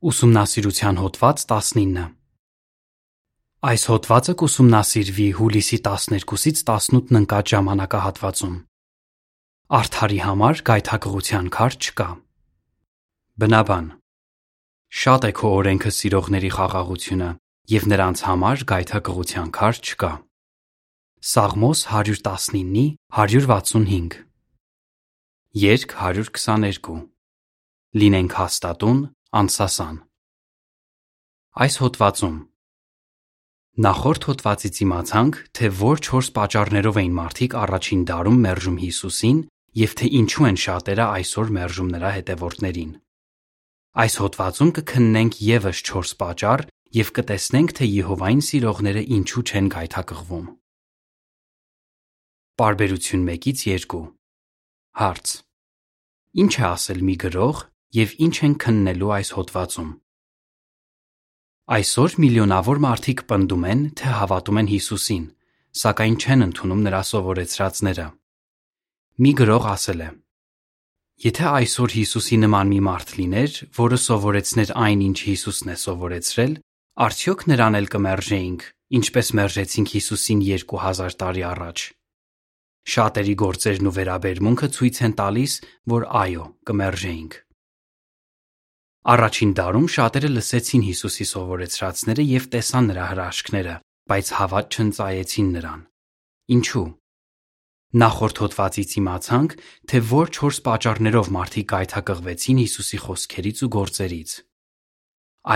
Ուսումնասիրության հոդված 19 Այս հոդվածը կուսումնասիրվի հուլիսի 12-ից 18-ն ընկած ժամանակահատվածում։ Արթարի համար գայթակղության քար չկա։ Բնաբան Շատ է քո օրենքը սիրողների խաղաղությունը, եւ նրանց համար գայթակղության քար չկա։ Սաղմոս 119-ի 165 Երկ 122 Լինենք հաստատուն Անսասան Այս հոդվածում Նախորդ հոդվածից իմացանք, թե որ 4 պատճառներով էին մարդիկ առաջին դարում մերժում Հիսուսին եւ թե ինչու են շատերը այսօր մերժում նրա հետևորդներին։ Այս հոդվածում կքննենք եւս 4 պատճառ եւ կտեսնենք, թե Եհովային սիրողները ինչու չեն գայթակղվում։ Պարբերություն 1-ից 2 Հարց. Ինչ է ասել մի գրող եւ ինչ են քննելու այս հոդվածում։ Այսօր միլիոնավոր մարդիկ պնդում են, թե հավատում են Հիսուսին, սակայն չեն ընդունում նրա սովորեցրածները։ Մի գրող ասել է. Եթե այսօր Հիսուսի նման մի մարդ լիներ, որը սովորեցներ այն, ինչ Հիսուսն է սովորեցրել, արդյոք նրան էլ կմերժեինք, ինչպես մերժեցինք Հիսուսին 2000 տարի առաջ։ Շատերի գործերն ու վերաբերմունքը ցույց են տալիս, որ այո, կմերժեինք։ Առաջին դարում շատերը լսեցին Հիսուսի սովորեցրածները եւ տեսան նրա հրաշքները, բայց հավատ չընծայեցին նրան։ Ինչու՞։ Նախորդ հոդվածից իմացանք, թե որ 4 պատճառներով մարդիկ գայթակղվեցին Հիսուսի խոսքերից ու գործերից։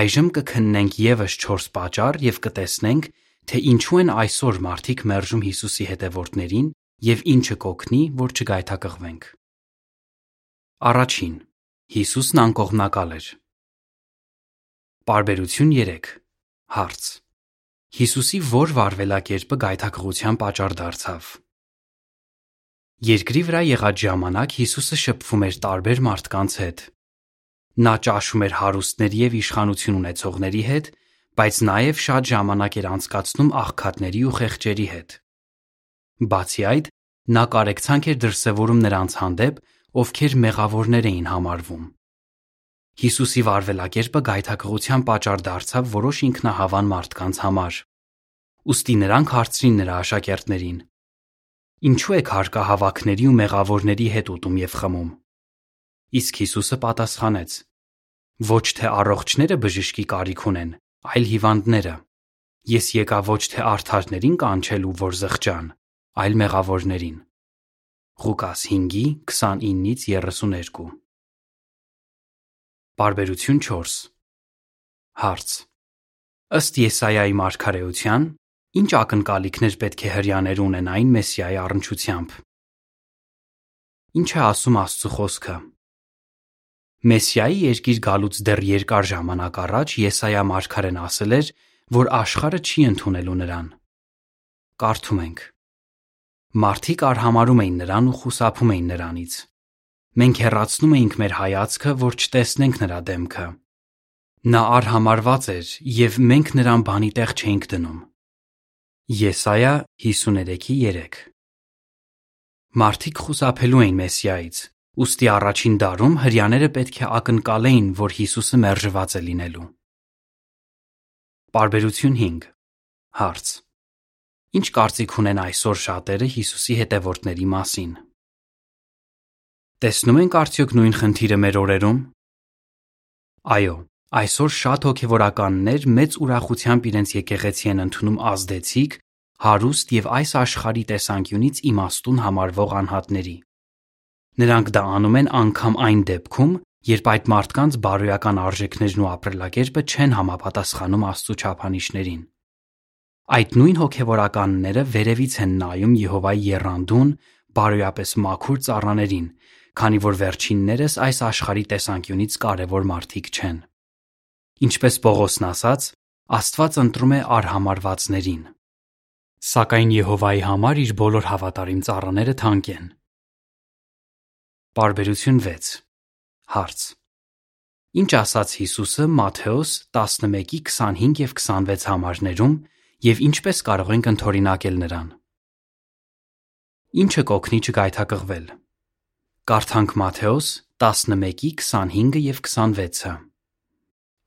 Այժմ կքննենք եւս 4 պատճառ եւ կտեսնենք, թե ինչու են այսօր մարդիկ մերժում Հիսուսի հետևորդներին եւ ինչը կօգնի, որ չգայթակղվենք։ Առաջին Հիսուսն անկողմնակալ էր։ Պարբերություն 3 Հարց. Հիսուսի ո՞ր վարվելակերպը գայթակղության պատճառ դարձավ։ Երկրի վրա եղած ժամանակ Հիսուսը շփվում էր տարբեր մարդկանց հետ։ Նա ճաշում էր հարուստների եւ իշխանություն ունեցողների հետ, բայց նաեւ շատ ժամանակ էր անցկացնում աղքատների ու խեղճերի հետ։ Բացի այդ, նա կարեկցանք էր դրսևորում նրանց հանդեպ, ովքեր մեղավորներ էին համարվում։ Հիսուսի վարվելակերպը գայթակղության պատճառ դարձավ որոշ ինքնահավան մարդկանց համար։ Ոստի նրանք հարցրին նրա աշակերտներին. Ինչու եք հարկահավաքների ու մեղավորների հետ ուտում եւ խմում։ Իսկ Հիսուսը պատասխանեց. Ոչ թե առողջները բժշկի կարիք ունեն, այլ հիվանդները։ Ես եկա ոչ թե արթարներին կանչելու, որ զղջան, այլ մեղավորներին։ Ղուկաս 5:29-ից 32 Բարբերություն 4 Հարց Ըստ Եսայի մարգարեության ինչ ակնկալիքներ պետք է հрьяաները ունենային Մեսիայի առնչությամբ Ինչ է ասում Աստծո խոսքը Մեսիայի երկիր գալուց դեռ երկար ժամանակ առաջ Եսայա մարգարեն ասել էր, որ աշխարը չի ընդունելու նրան։ Կարդում ենք. Մարդիկ արհամարում էին նրան ու խուսափում էին նրանից։ Մենք հեռացնում էինք մեր հայացքը, որ չտեսնենք նրա դեմքը։ Նա արհամարված էր, եւ մենք նրան բանի տեղ չէինք դնում։ Եսայա 53:3 Մարդիկ խուսափելու էին Մեսիայից, ուստի առաջին դարում հрьяաները պետք է ակնկալեին, որ Հիսուսը մերժված է լինելու։ Պարբերություն 5 Հարց. Ինչ կարծիք ունեն այսօր շատերը Հիսուսի հետևորդների մասին։ Տեսնում ենք արդյոք նույն խնդիրը մեր օրերում։ Այո, այսօր շատ հոգևորականներ մեծ ուրախությամբ իրենց եկեղեցի են ընդունում ազդեցիկ, հարուստ եւ այս աշխարհի տեսանկյունից իմաստուն համարվող անհատների։ Նրանք դա անում են անգամ այն դեպքում, երբ այդ մարդկանց բարոյական արժեքներն ու ապրելակերպը չեն համապատասխանում Աստծո չափանիշներին։ Այդ նույն հոգևորականները վերևից են նայում Եհովայի երանդուն, բարոյապես մաքուր ծառաներին, քանի որ վերջիններս այս աշխարհի տեսանկյունից կարևոր մարդիկ չեն։ Ինչպես Պողոսն ասաց, Աստված ընտրում է արհամարվածներին։ Սակայն Եհովայի համար իր բոլոր հավատարիմ ծառաները թանկ են։ Պարբերություն 6 Հարց. Ինչ ասաց Հիսուսը Մատթեոս 11:25 եւ 26 համարներում եւ ինչպես կարող ենք ընթորինակել նրան։ Ինչը կօգնի չգայթակղվել։ Կարդանք Մատթեոս 11-ի 25-ը եւ 26-ը։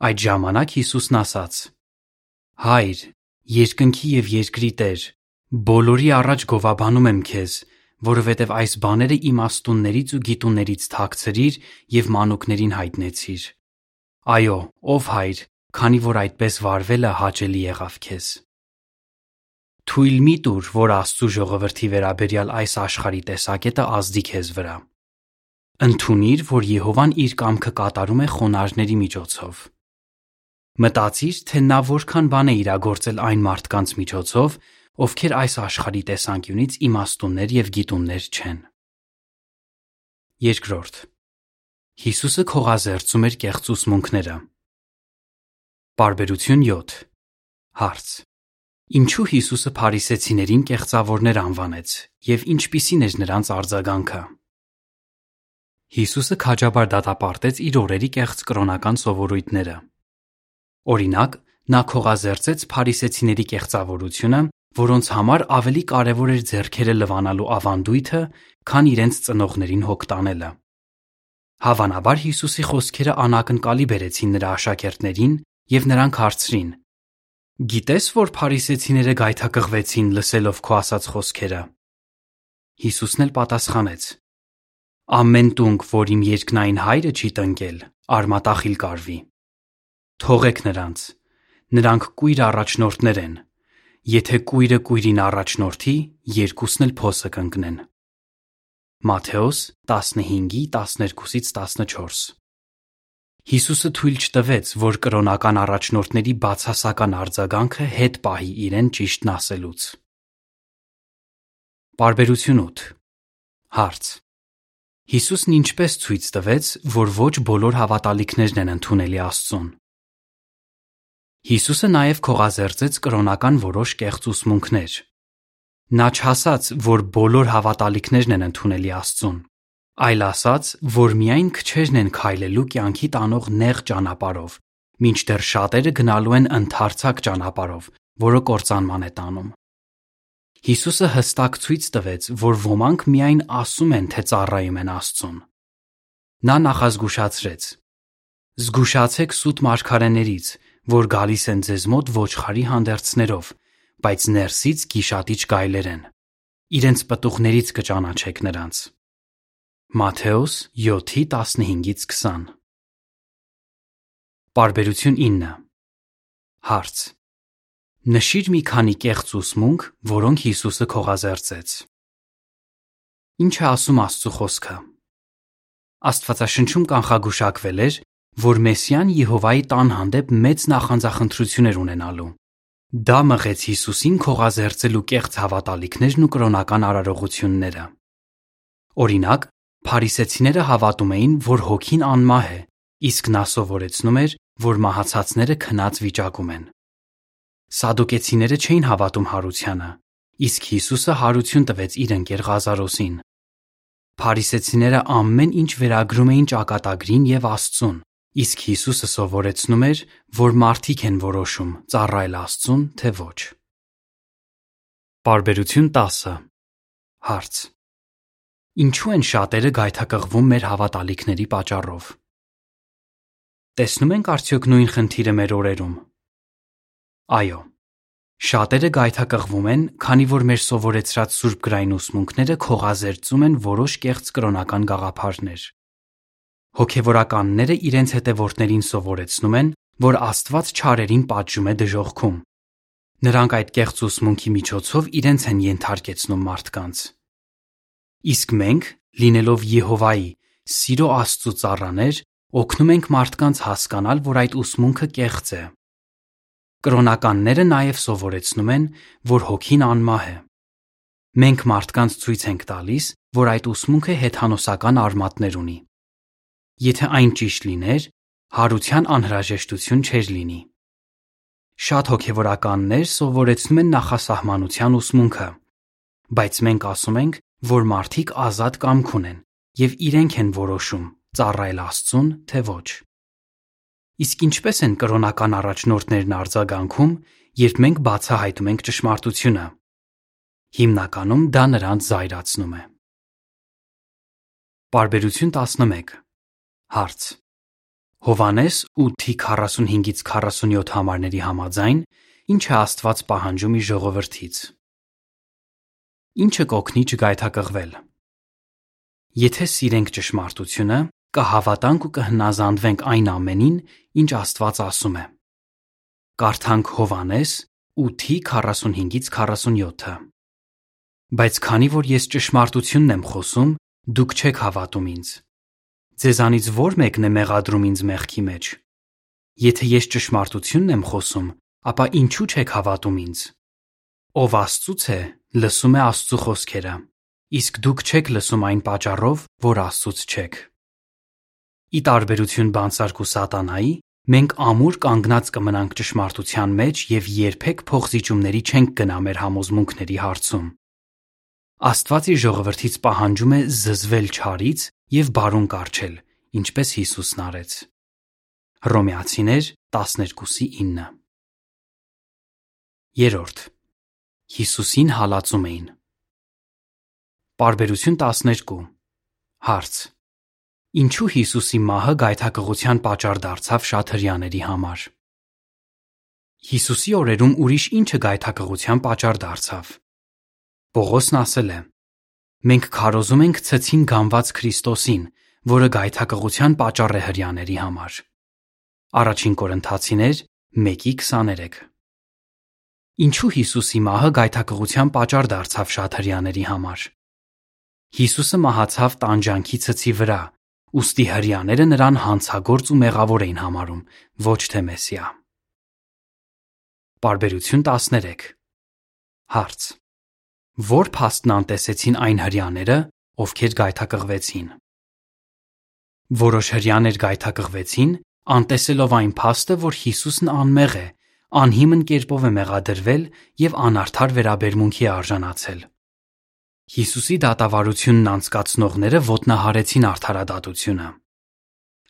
Այդ ժամանակ Հիսուսն ասաց. Հայր, երկնքի եւ երկրի Տեր, բոլորի առաջ գովաբանում եմ քեզ, որովհետև այս բաները իմաստուններից ու գիտուններից թաքցրիր եւ մանուկներին հայտնեցիր։ Այո, ով հայր, քանի որ այդպես վարվելը հաճելի եղավ քեզ։ Թույլ մի տուր, որ Աստծո ժողովրդի վերաբերյալ այս աշխարհի տեսակետը ազդի քեզ վրա։ Ընթունիր, որ Եհովան իր կամքը կատարում է խոնարհների միջոցով։ Մտածիր, թե նա որքան բան է իրագործել այն մարդկանց միջոցով, ովքեր այս աշխարհի տեսանկյունից իմաստուններ եւ գիտուններ չեն։ Երկրորդ. Հիսուսը քողազերծում էր կեղծ ուսմունքները։ Բարբերություն 7 Հարց. Ինչու Հիսուսը փարիսեցիներին կեղծավորներ անվանեց եւ ինչպիսին էր նրանց արձագանքը։ Հիսուսը քաջաբար դատապարտեց իր օրերի կեղծ կրոնական սովորույթները։ Օրինակ, նա քողազերծեց փարիսեցիների կեղծավորությունը, որոնց համար ավելի կարևոր էր ձեռքերը լվանալու ավանդույթը, քան իրենց ծնողներին հոգ տանելը։ Հավանաբար Հիսուսի խոսքերը անակնկալի բերեցին նրա աշակերտներին, եւ նրանք հարցրին. Գիտես, որ փարիսեցիները գայթակղվեցին լսելով քո ասած խոսքերը։ Հիսուսն էլ պատասխանեց. Ամեն տունք, որ իմ երկնային հայրը չի տնկել, արմատախիլ կարվի։ Թողեք նրանց։ Նրանք կույր առաջնորդներ են, Եթե կույրը կույրին առաջնորդի, երկուսն էլ փոսը կընկնեն։ Մատթեոս 15:12-14 Հիսուսը թույլ չտվեց, որ կրոնական առաջնորդների բացասական արձագանքը հետ պահի իրեն ճիշտն ասելուց։ Պարբերություն 8 Հարց. Հիսուսն ինչպես ցույց տվեց, որ ոչ բոլոր հավատալիքներն են ընդունելի Աստծուն։ Հիսուսը նաև քողազերծեց կրոնական որոշ կեղծ ուսմունքներ։ Նա չասաց, որ բոլոր հավատալիքներն են ընդունելի Աստծուն, այլ ասաց, որ միայն քչերն են քայլելու կյանքի տանող նեղ ճանապարով, մինչդեռ շատերը գնալու են ընդարձակ ճանապարով, որը կործանման է տանում։ Հիսուսը հստակ ցույց տվեց, որ ոմանք միայն ասում են, թե ծառայում են Աստծուն։ Նա նախազգուշացրեց. Զգուշացեք սուտ մարգարեներից, որ գալիս են ձեզ մոտ ոչխարի հանդերձներով, բայց ներսից գիշատիչ գայլեր են։ Իրենց պտուղներից կճանաչեք նրանց։ Մատթեոս 7:15-ից 20 Պարբերություն 9 Հարց. Նշիր մի քանի կեղծ ուսմունք, որոնք Հիսուսը քողազերծեց։ Ինչ է ասում Աստծո խոսքը։ Աստվածաշնչում կանխագուշակվել էր, որ Մեսիան Եհովայի տան հանդեպ մեծ նախանձախնդրություն էր ունենալու։ Դա մղեց Հիսուսին քողազերծելու կեղծ հավատալիքներն ու կրոնական արարողությունները։ Օրինակ, Փարիսեցիները հավատում էին, որ հոգին անմահ է, իսկ նա սովորեցնում էր, որ մահացածները քնած վիճակում են։ Սադուկեցիները չէին հավատում հարությանը, իսկ Հիսուսը հարություն տվեց իր ընկեր Ղազարոսին։ Փարիսեցիները ամեն ինչ վերագրում էին ճակատագրին եւ Աստծուն, իսկ Հիսուսը սովորեցնում էր, որ մարդիկ են որոշում ծառայել Աստծուն, թե ոչ։ Բարբերություն 10 Հարց. Ինչու են շատերը գայթակղվում մեր հավատալիքների պատճառով։ Տեսնում ենք արդյոք նույն խնդիրը մեր օրերում։ Այո։ Շատերը գայթակղվում են, քանի որ մեր սովորեցրած սուրբ գրային ուսմունքները քողազերծում են որոշ կեղծ կրոնական գաղափարներ։ Հոգևորականները իրենց հետևորդներին սովորեցնում են, որ Աստված չարերին պատժում է դժոխքում։ Նրանք այդ կեղծ ուսմունքի միջոցով իրենց են ենթարկեցնում մարդկանց։ Իսկ մենք, լինելով Եհովայի, սիրո Աստծո ծառաներ, օգնում ենք մարդկանց հասկանալ, որ այդ ուսմունքը կեղծ է։ Կրոնականները նաև սովորեցնում են, որ հոգին անմահ է։ Մենք մարդկանց ցույց ենք տալիս, որ այդ ուսմունքը հեթանոսական արմատներ ունի։ Եթե այն ճիշտ լիներ, հարության անհրաժեշտություն չէր լինի։ Շատ հոգևորականներ սովորեցնում են նախասահմանության ուսմունքը, բայց մենք ասում ենք, որ մարդիկ ազատ կամք ունեն եւ իրենք են որոշում ծառայել Աստծուն, թե ոչ։ Իսկ ինչպես են կրոնական առաջնորդներն արձագանքում, երբ մենք բացահայտում ենք ճշմարտությունը։ Հիմնականում դա նրանց զայրացնում է։ Բարբերություն 11 Հարց. Հովանես 8-ի 45-ից 47 համարների համաձայն, ինչ է Աստված պահանջում իր ժողովրդից։ Ինչը կօգնի չգայթակղվել։ Եթե սիրենք ճշմարտությունը, կհավատանք ու կհնազանդվենք այն ամենին, ինչ Աստված ասում է։ Կարդանք Հովանես 8-ի 45-ից 47-ը։ Բայց քանի որ ես ճշմարտությունն եմ խոսում, դուք չեք հավատում ինձ։ Ձեզանից ո՞ր մեկն է մեղադրում ինձ մեղքի մեջ։ Եթե ես ճշմարտությունն եմ խոսում, ապա ինչու չեք հավատում ինձ։ Ով Աստծուց է, լսում է Աստծո խոսքերը, իսկ դուք չեք լսում այն պատճառով, որ Աստծուց չեք։ Ի տարբերություն բանսարկու սատանայի, մենք ամուր կանգնած կմնանք ճշմարտության մեջ եւ երբեք փոխզիջումների չենք գնա մեր համոզմունքների հարցում։ Աստված իր ժողովրդից պահանջում է զզվել չարից եւ բարուն կառչել, ինչպես Հիսուսն արեց։ Հռոմեացիներ 12:9 Երորդ Հիսուսին հալածում էին։ Պարբերություն 12 Հարց Ինչու Հիսուսի մահը գայթակղության պատճառ դարձավ շատ հрьяաների համար։ Հիսուսի օրերում ուրիշ ինչը գայթակղության պատճառ դարձավ։ Պողոսն ասել է. Մենք քարոզում ենք ցեցին գանված Քրիստոսին, որը գայթակղության պատճառ է հрьяաների համար։ Առաջին Կորինթացիներ 1:23 Ինչու Հիսուսի մահը գայթակղության պատճառ դարձավ շաթհրյաների համար։ Հիսուսը մահացավ տանջանքի ցցի վրա, ուստի հрьяները նրան հանցագործ ու մեղավոր էին համարում, ոչ թե մեսիա։ Բարբերություն 13։ Հարց. Որ փաստն անտեսեցին այն հрьяները, ովքեր գայթակղվեցին։ Որոշ հрьяներ գայթակղվեցին, անտեսելով այն փաստը, որ Հիսուսն անմեղ է անհիմն կերպով է մեղադրվել եւ անարդար վերաբերմունքի արժանացել։ Հիսուսի դատավարությունն անցկացնողները ոտնահարեցին արդարադատությունը։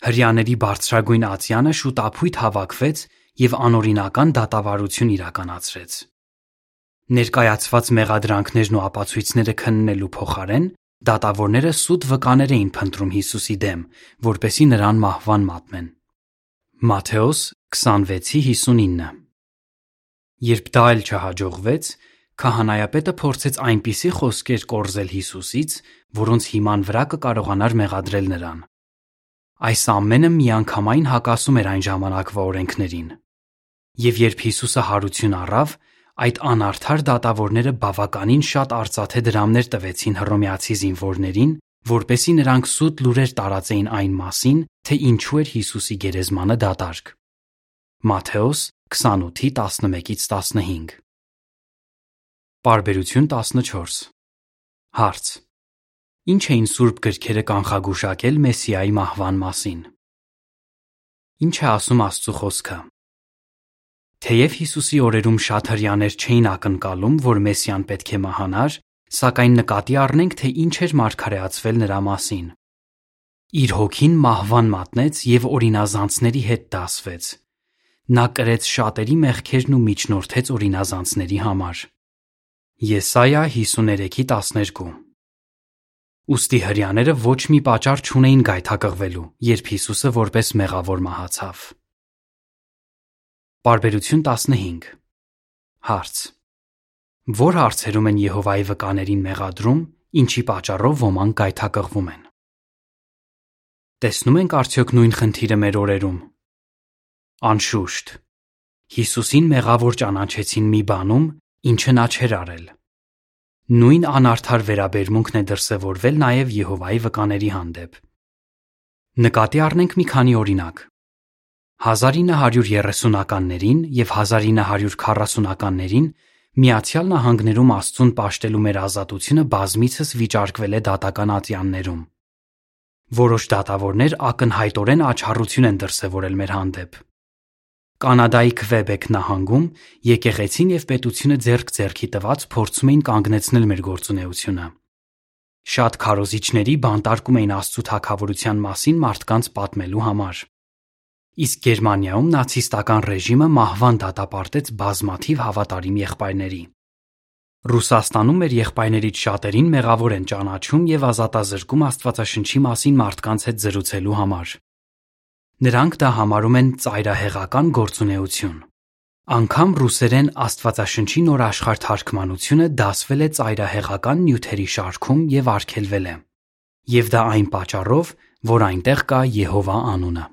Հрьяաների բարձրագույն Ացիանը շուտ ապույտ հավաքվեց եւ անօրինական դատավարություն իրականացրեց։ Ներկայացված մեղադրանքներն ու ապացույցները քննելու փոխարեն դատավորները սուտ վկաներ էին փնտրում Հիսուսի դեմ, որպեսի նրան մահվան մատմեն։ Մատթեոս 26:59 Երբ դա էլ չհաջողվեց, քահանայապետը փորձեց այնպիսի խոսքեր կորզել Հիսուսից, որոնց հիման վրա կկարողանար մեղադրել նրան։ Այս ամենը միանգամայն հակասում էր այն ժամանակվա օրենքներին։ Եվ երբ Հիսուսը հարություն առավ, այդ անարդար դատավորները բավականին շատ արծաթե դրամներ տվեցին հռոմեացի զինվորներին, որպեսի նրանք սուտ լուրեր տարածեին այն մասին, թե ինչու էր Հիսուսի գերեզմանը դատարկ։ Մատթեոս 28-ի 11-ից 15 Պարբերություն 14 Հարց. Ինչ էին սուրբ գրքերը կանխագուշակել Մեսիայի մահվան մասին Ինչ է ասում Աստծո խոսքը Թեև Հիսուսի օրերում շատ հрьяաներ չէին ակնկալում, որ Մեսիան պետք է մահանար, սակայն նկատի առնենք, թե ինչ էր մարգարեացվել նրա մասին։ Իր հոգին մահվան մատնեց եւ օրինազանցների հետ դասվեց, Նա կրեց շատերի մեղքերն ու միջնորդեց օրինազանցների համար։ Եսայա 53:12 Ոստի հрьяաները ոչ մի պատճառ չունեին գայթակղվելու, երբ Հիսուսը որպես մեղավոր մահացավ։ Բարբերություն 15 Հարց. Որ հարցերում են Եհովայի վկաներին մեղադրում, ինչի պատճառով ոմանք գայթակղվում են։ Տեսնում ենք արդյոք նույն խնդիրը մեր օրերում, Անշուշտ, Հիսուսին մեղավոր ճանաչեցին մի բանում, ինչը նա չէր արել։ Նույն անարդար վերաբերմունքն է դրսևորվել նաև Եհովայի վկաների հանդեպ։ Նկատի առնենք մի քանի օրինակ։ 1930-ականներին եւ 1940-ականներին Միացյալ Նահանգներում Աստծուն պաշտելու մեր ազատությունը բազմիցս վիճարկվել է դատական ատյաններում։ Որոշ դատավորներ ակնհայտորեն աչառություն են դրսևորել մեր հանդեպ։ Կանադայի Քվեբեկ նահանգում եկեղեցին եւ պետությունը ձեռք ձեռքի տված փորձում էին կանգնեցնել մեր գործունեությունը։ Շատ քարոզիչների բանտարկում էին Աստծո թակավորության մասին մարդկանց պատմելու համար իսկ Գերմանիայում նացիստական ռեժիմը մահվան դատապարտեց բազմաթիվ հավատարիմ եղբայրների։ Ռուսաստանում մեր եղբայրներից շատերին մեղավոր են ճանաչում եւ ազատազրկում Աստվածաշնչի մասին մարդկանց հետ զրուցելու համար։ Նրանք դա համարում են ծայրահեղական գործունեություն։ Անկամ ռուսերեն Աստվածաշնչի նոր աշխարհ թարգմանությունը դասվել է ծայրահեղական նյութերի շարքում եւ արգելվել է։ Եվ դա այն պատճառով, որ այնտեղ կա Եհովա անունը։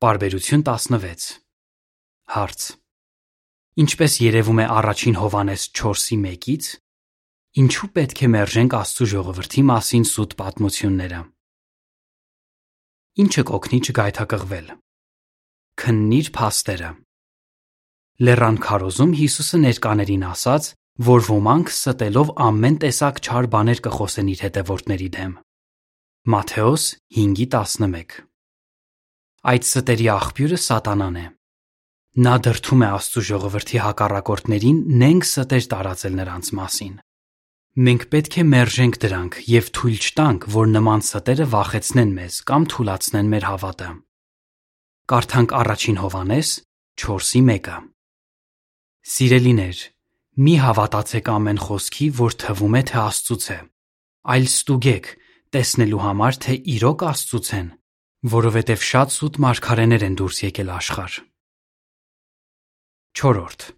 Բարբերություն 16 Հարց. Ինչպես երևում է առաջին Հովանես 4-ի 1-ից, ինչու պետք է մերժենք Աստծո ժողովրդի մասին սուտ պատմությունները։ Ինչը կօգնի չգայթակղվել։ Քննիր փաստերը։ Լեռան քարոզում Հիսուսը ներկաներին ասաց, որ ոմանք ստելով ամեն տեսակ չար բաներ կխոսեն իր հետևորդների դեմ։ Մատթեոս 5:11 Այդ ստերի աղբյուրը սատանան է։ Նա դրթում է Աստծո ժողովրդի հակառակորդներին նենք ստեր տարածել նրանց մասին։ Մենք պետք է մերժենք դրանք եւ թույլ չտանք, որ նման ստերը վախեցնեն մեզ կամ թուլացնեն մեր հավատը։ Կարդանք առաջին Հովանես 4:1-ը։ Սիրելիներ, մի հավատացեք ամեն խոսքի, որ թվում է թե Աստծուց է, այլ ստուգեք, տեսնելու համար թե իրոք Աստծուց են, որովհետև շատ սուտ մարգարեներ են դուրս եկել աշխարհ։ 4.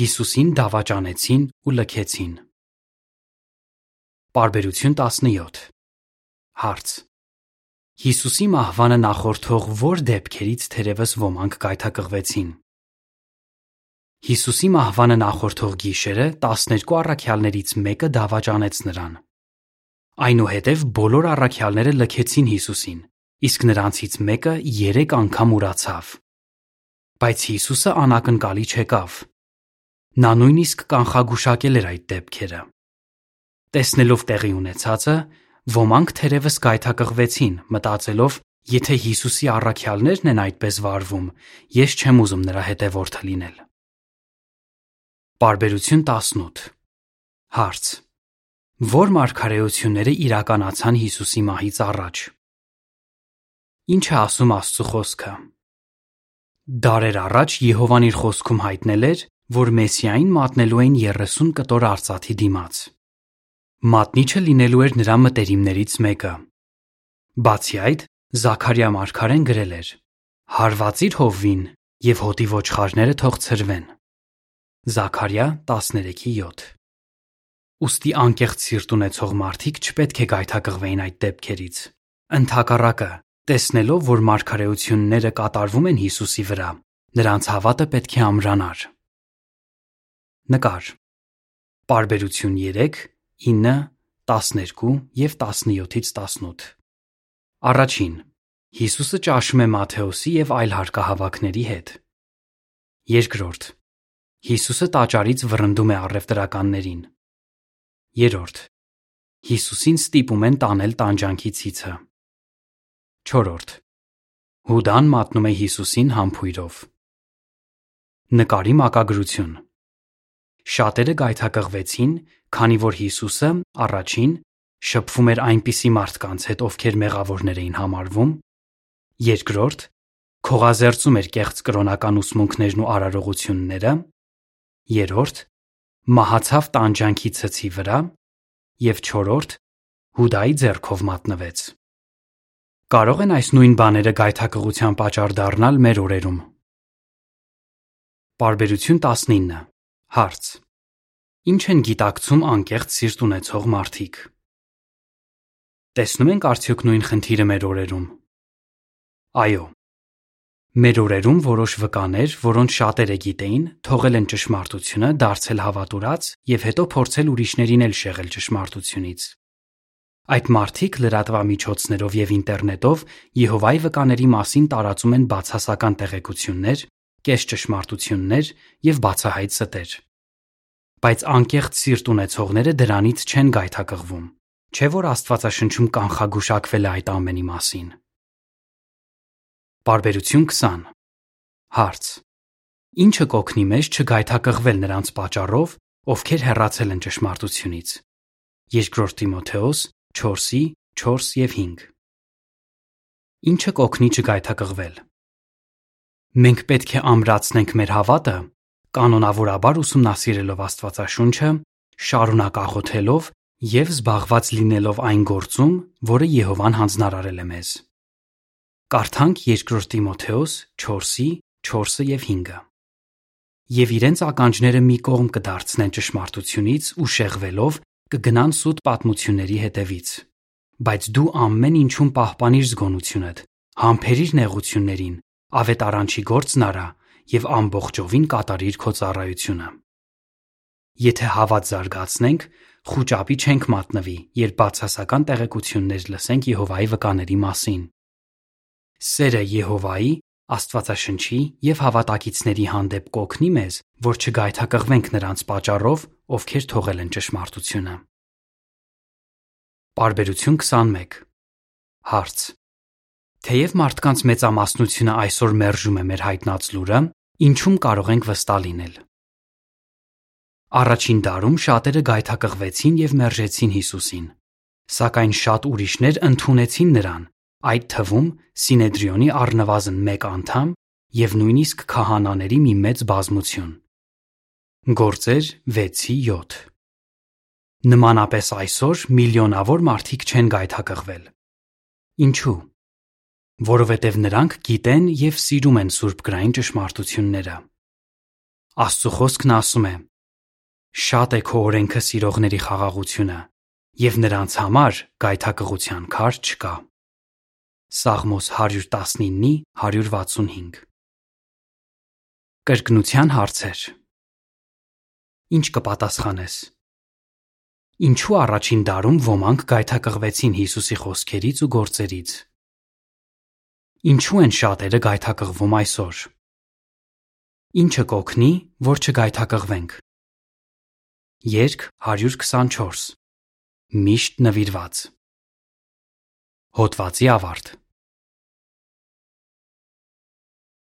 Հիսուսին դավաճանեցին ու լքեցին։ Պարբերություն 17 Հարց. Հիսուսի մահվանը նախորդող ո՞ր դեպքերից թերևս ոմանք գայթակղվեցին։ Հիսուսի մահվանը նախորդող գիշերը 12 առաքյալներից մեկը դավաճանեց նրան։ Այնուհետև բոլոր առաքյալները լքեցին Հիսուսին, իսկ նրանցից մեկը 3 անգամ ուրացավ։ Բայց Հիսուսը անակնկալի չեկավ։ Նա նույնիսկ կանխագուշակել էր այդ դեպքերը։ Տեսնելով տեղի ունեցածը, ոմանք թերևս գայթակղվեցին, մտածելով, եթե Հիսուսի առաքյալներն են այդպես վարվում, ես չեմ ուզում նրա հետևորդը լինել։ Բարբերություն 18 Հարց. Որ մարգարեությունները իրականացան Հիսուսի մահից առաջ։ Ինչ է ասում Աստծո խոսքը։ Դարեր առաջ Եհովան իր խոսքում հայտնել էր, որ Մեսիային մատնելու էին 30 կտոր արծաթի դիմաց։ Մատնիչը լինելու էր նրա մտերիմներից մեկը։ Բացի այդ, Զաքարիա մարգարեն գրել էր. Հարվածիր հովվին եւ հոտի ոչխարները թող ծրվեն։ Զաքարիա 13:7 Ոստի անկեղծ սիրտ ունեցող մարդիկ չպետք է գայթակղվեին այդ դեպքերից։ Ընթակառակը, Տեսնելով, որ մարգարեությունները կատարվում են Հիսուսի վրա, նրանց հավատը պետք է ամրանար։ Նկար. Պարբերություն 3, 9, 12 եւ 17-ից 18։ Առաջին. Հիսուսը ճաշում է Մատթեոսի եւ այլ հարկահավաքների հետ։ Երկրորդ. Հիսուսը տաճարից վռնդում է առևտրականներին։ Երրորդ. Հիսուսին ստիպում են տանել տանջանքի ցիցը։ 4. Հուդան մատնում է Հիսուսին համբույրով։ Նկարի մակագրություն Շատերը գայթակղվեցին, քանի որ Հիսուսը առաջին շփվում էր այնպիսի մարդկանց հետ, ովքեր մեղավորներ էին համարվում, երկրորդ քողազերծում էր կեղծ կրոնական ուսմունքներն ու արարողությունները, երրորդ մահացավ տանջանքի ցցի վրա եւ չորրորդ Հուդայի ձեռքով մատնվեց։ Կարո՞ղ են այս նույն բաները գայթակղության պատճառ դառնալ մեր օրերում։ Պարբերություն 19 Հարց. Ինչ են գիտակցում անկեղծ սիրտ ունեցող մարդիկ։ Տեսնում ենք արդյոք նույն խնդիրը մեր օրերում։ Այո։ Մեր օրերում որոշ վկաներ, որոնց շատերը գիտեին, թողել են ճշմարտությունը, դարձել հավատուրած եւ հետո փորձել ուրիշներին էլ շեղել ճշմարտությունից։ Այդ մարդիկ լրատվամիջոցներով եւ ինտերնետով Եհովայի վկաների մասին տարածում են բացասական տեղեկություններ, կես ճշմարտություններ եւ բացահայտ ստեր։ Բայց անկեղծ սիրտ ունեցողները դրանից չեն գայթակղվում։ Չէ որ Աստվածաշնչում կանխագուշակվել է այդ ամենի մասին։ Բարբերություն 20 Հարց. Ինչը կօգնի մեզ չգայթակղվել նրանց պատճառով, ովքեր հեռացել են ճշմարտությունից։ Երկրորդ Տիմոթեոս 4-ի 4 եւ 5 Ինչը կօգնի չգայթակղվել։ Մենք պետք է ամրացնենք մեր հավատը, կանոնավորաբար ուսումնասիրելով Աստվածաշունչը, շարունակ աղոթելով եւ զբաղված լինելով այն գործում, որը Եհովան հանձնարարել է մեզ։ Կարդանք 2 Տիմոթեոս 4-ի 4-ը եւ 5-ը։ Եվ իրենց ականջները մի կողմ կդարձնեն ճշմարտությունից ու շեղվելով կգնան սուտ պատմությունների հետևից։ Բայց դու ամեն ինչում պահպանիր զգոնությունդ, համբերիր նեղություններին, ավետարանչի գործն արա եւ ամբողջովին կատարիր քո ծառայությունը։ Եթե հավատ զարգացնենք, խուճապի չենք մատնվի, երբ բացասական տեղեկություններ լսենք Եհովայի վկաների մասին։ Սերը Եհովայի, Աստվածաշնչի եւ հավատակիցների հանդեպ կօգնի մեզ, որ չգայթակղվենք նրանց պատճառով, ովքեր թողել են ճշմարտությունը։ Բարբերություն 21 Հարց. Թեև մարդկանց մեծամասնությունը այսօր մերժում է մեր հայտնած լուրը, ինչու՞մ կարող ենք վստահ լինել։ Առաջին դարում շատերը գայթակղվեցին եւ մերժեցին Հիսուսին, սակայն շատ ուրիշներ ընդունեցին նրան, այդ թվում Սինեդրիոնի առնվազն մեկ անդամ եւ նույնիսկ քահանաների մի մեծ բազմություն։ Գործեր 6-7 Նմանապես այսօր միլիոնավոր մարդիկ չեն գայթակղվել։ Ինչու՞։ Որովհետև նրանք գիտեն եւ սիրում են Սուրբ գրային ճշմարտությունները։ Աստծո խոսքն ասում է. Շատ է քո օրենքը սիրողների խաղաղությունը, եւ նրանց համար գայթակղության քար չկա։ Սաղմոս 119-ի 165 Կրկնության հարցեր Ինչ կպատասխանես Ինչու առաջին դարում ոմանք գայթակղվեցին Հիսուսի խոսքերից ու գործերից Ինչու են շատերը գայթակղվում այսօր? Ինչը կօգնի, որ չգայթակղվենք? Երկ 124 Միշտ նվիրված Հոդվացի ավարտ